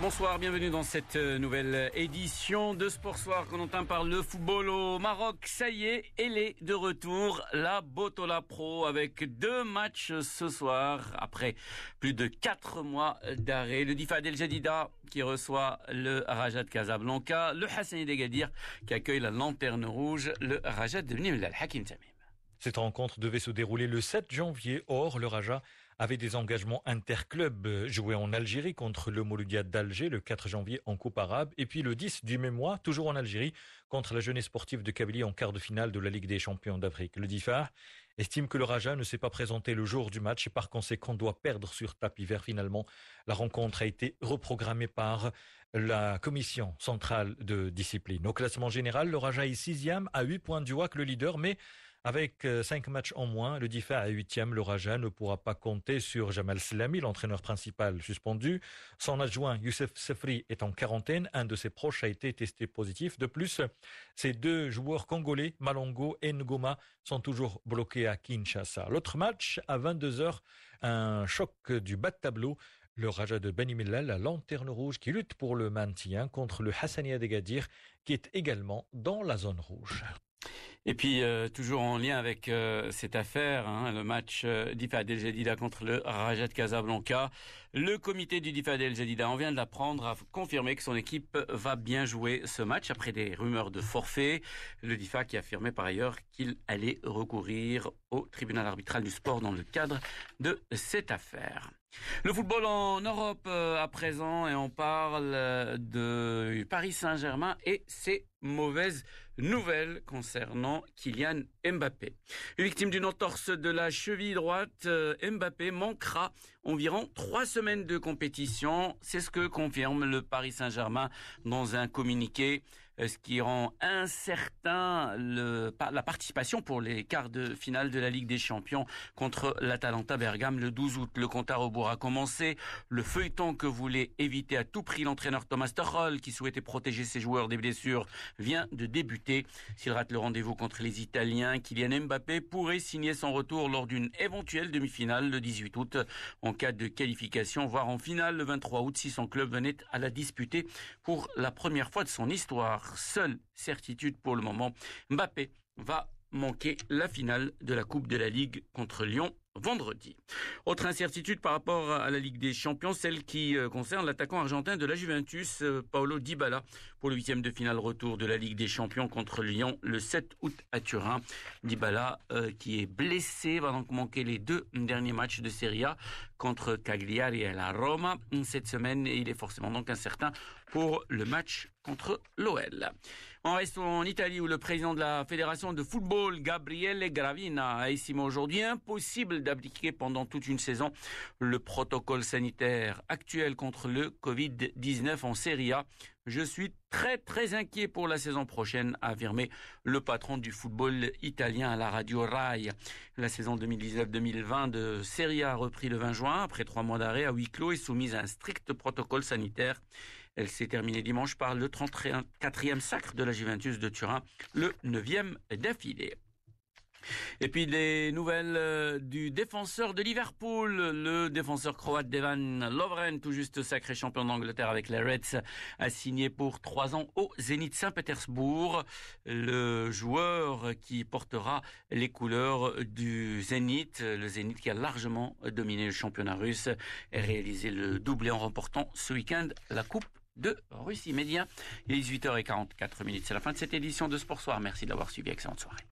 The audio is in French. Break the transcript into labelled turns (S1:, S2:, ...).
S1: Bonsoir, bienvenue dans cette euh, nouvelle édition de Sport Soir qu'on entend par le football au Maroc. Ça y est, elle est de retour, la Botola Pro avec deux matchs ce soir après plus de quatre mois d'arrêt. Le Difad El Jadida qui reçoit le Rajat Casablanca, le Hassani Degadir qui accueille la Lanterne Rouge, le Rajat de Nîmes, Hakim Tamim.
S2: Cette rencontre devait se dérouler le 7 janvier. Or, le Raja avait des engagements interclubs joués en Algérie contre le Mouloudia d'Alger le 4 janvier en Coupe arabe et puis le 10 du même mois, toujours en Algérie, contre la jeunesse sportive de Kabylie en quart de finale de la Ligue des champions d'Afrique. Le DIFA estime que le Raja ne s'est pas présenté le jour du match et par conséquent doit perdre sur tapis vert finalement. La rencontre a été reprogrammée par la commission centrale de discipline. Au classement général, le Raja est sixième à 8 points du WAC, le leader, mais avec euh, cinq matchs en moins, le DIFA à huitième, le Raja ne pourra pas compter sur Jamal Slami, l'entraîneur principal suspendu. Son adjoint Youssef Sefri est en quarantaine. Un de ses proches a été testé positif. De plus, ces deux joueurs congolais, Malongo et Ngoma, sont toujours bloqués à Kinshasa. L'autre match, à 22h, un choc du bas de tableau. Le Raja de Benimilla, la lanterne rouge qui lutte pour le maintien contre le Hassania Degadir qui est également dans la zone rouge.
S1: Et puis euh, toujours en lien avec euh, cette affaire, hein, le match euh, d'Ifad El Jadida contre le Rajat Casablanca, le comité du Difad El Jadida, on vient de l'apprendre, a confirmé que son équipe va bien jouer ce match après des rumeurs de forfait. Le Difa qui affirmait par ailleurs qu'il allait recourir au tribunal arbitral du sport dans le cadre de cette affaire. Le football en Europe à présent et on parle de Paris Saint-Germain et c'est mauvaise nouvelle concernant Kylian Mbappé. Victime d'une entorse de la cheville droite, euh, Mbappé manquera environ trois semaines de compétition. C'est ce que confirme le Paris Saint-Germain dans un communiqué, ce qui rend incertain la participation pour les quarts de finale de la Ligue des Champions contre l'Atalanta Bergame le 12 août. Le compte à rebours a commencé. Le feuilleton que voulait éviter à tout prix l'entraîneur Thomas Tuchel, qui souhaitait protéger ses joueurs des blessures, vient de débuter. S'il rate le rendez-vous contre les Italiens, Kylian Mbappé pourrait signer son retour lors d'une éventuelle demi-finale le 18 août en cas de qualification, voire en finale le 23 août si son club venait à la disputer pour la première fois de son histoire. Seule certitude pour le moment, Mbappé va manquer la finale de la Coupe de la Ligue contre Lyon vendredi. Autre incertitude par rapport à la Ligue des Champions, celle qui euh, concerne l'attaquant argentin de la Juventus, euh, Paolo Dybala, pour le huitième de finale retour de la Ligue des Champions contre Lyon le 7 août à Turin. Dybala, euh, qui est blessé, va donc manquer les deux derniers matchs de Serie A contre Cagliari et la Roma cette semaine et il est forcément donc incertain pour le match contre l'OL. On reste en Italie où le président de la fédération de football, Gabriele Gravina, a estimé aujourd'hui impossible d'appliquer pendant toute une saison le protocole sanitaire actuel contre le Covid-19 en Serie A. Je suis très très inquiet pour la saison prochaine, a affirmé le patron du football italien à la radio Rai. La saison 2019-2020 de Serie A a repris le 20 juin après trois mois d'arrêt à huis clos et soumise à un strict protocole sanitaire. Elle s'est terminée dimanche par le 34e sacre de la Juventus de Turin, le 9e d'affilée. Et puis les nouvelles euh, du défenseur de Liverpool, le défenseur croate Devan Lovren, tout juste sacré champion d'Angleterre avec les Reds, a signé pour trois ans au Zénith Saint-Pétersbourg. Le joueur qui portera les couleurs du Zénith, le Zénith qui a largement dominé le championnat russe et réalisé le doublé en remportant ce week-end la Coupe de Russie Média. Il est 18h44 minutes. C'est la fin de cette édition de Sport Soir. Merci d'avoir suivi. Excellente soirée.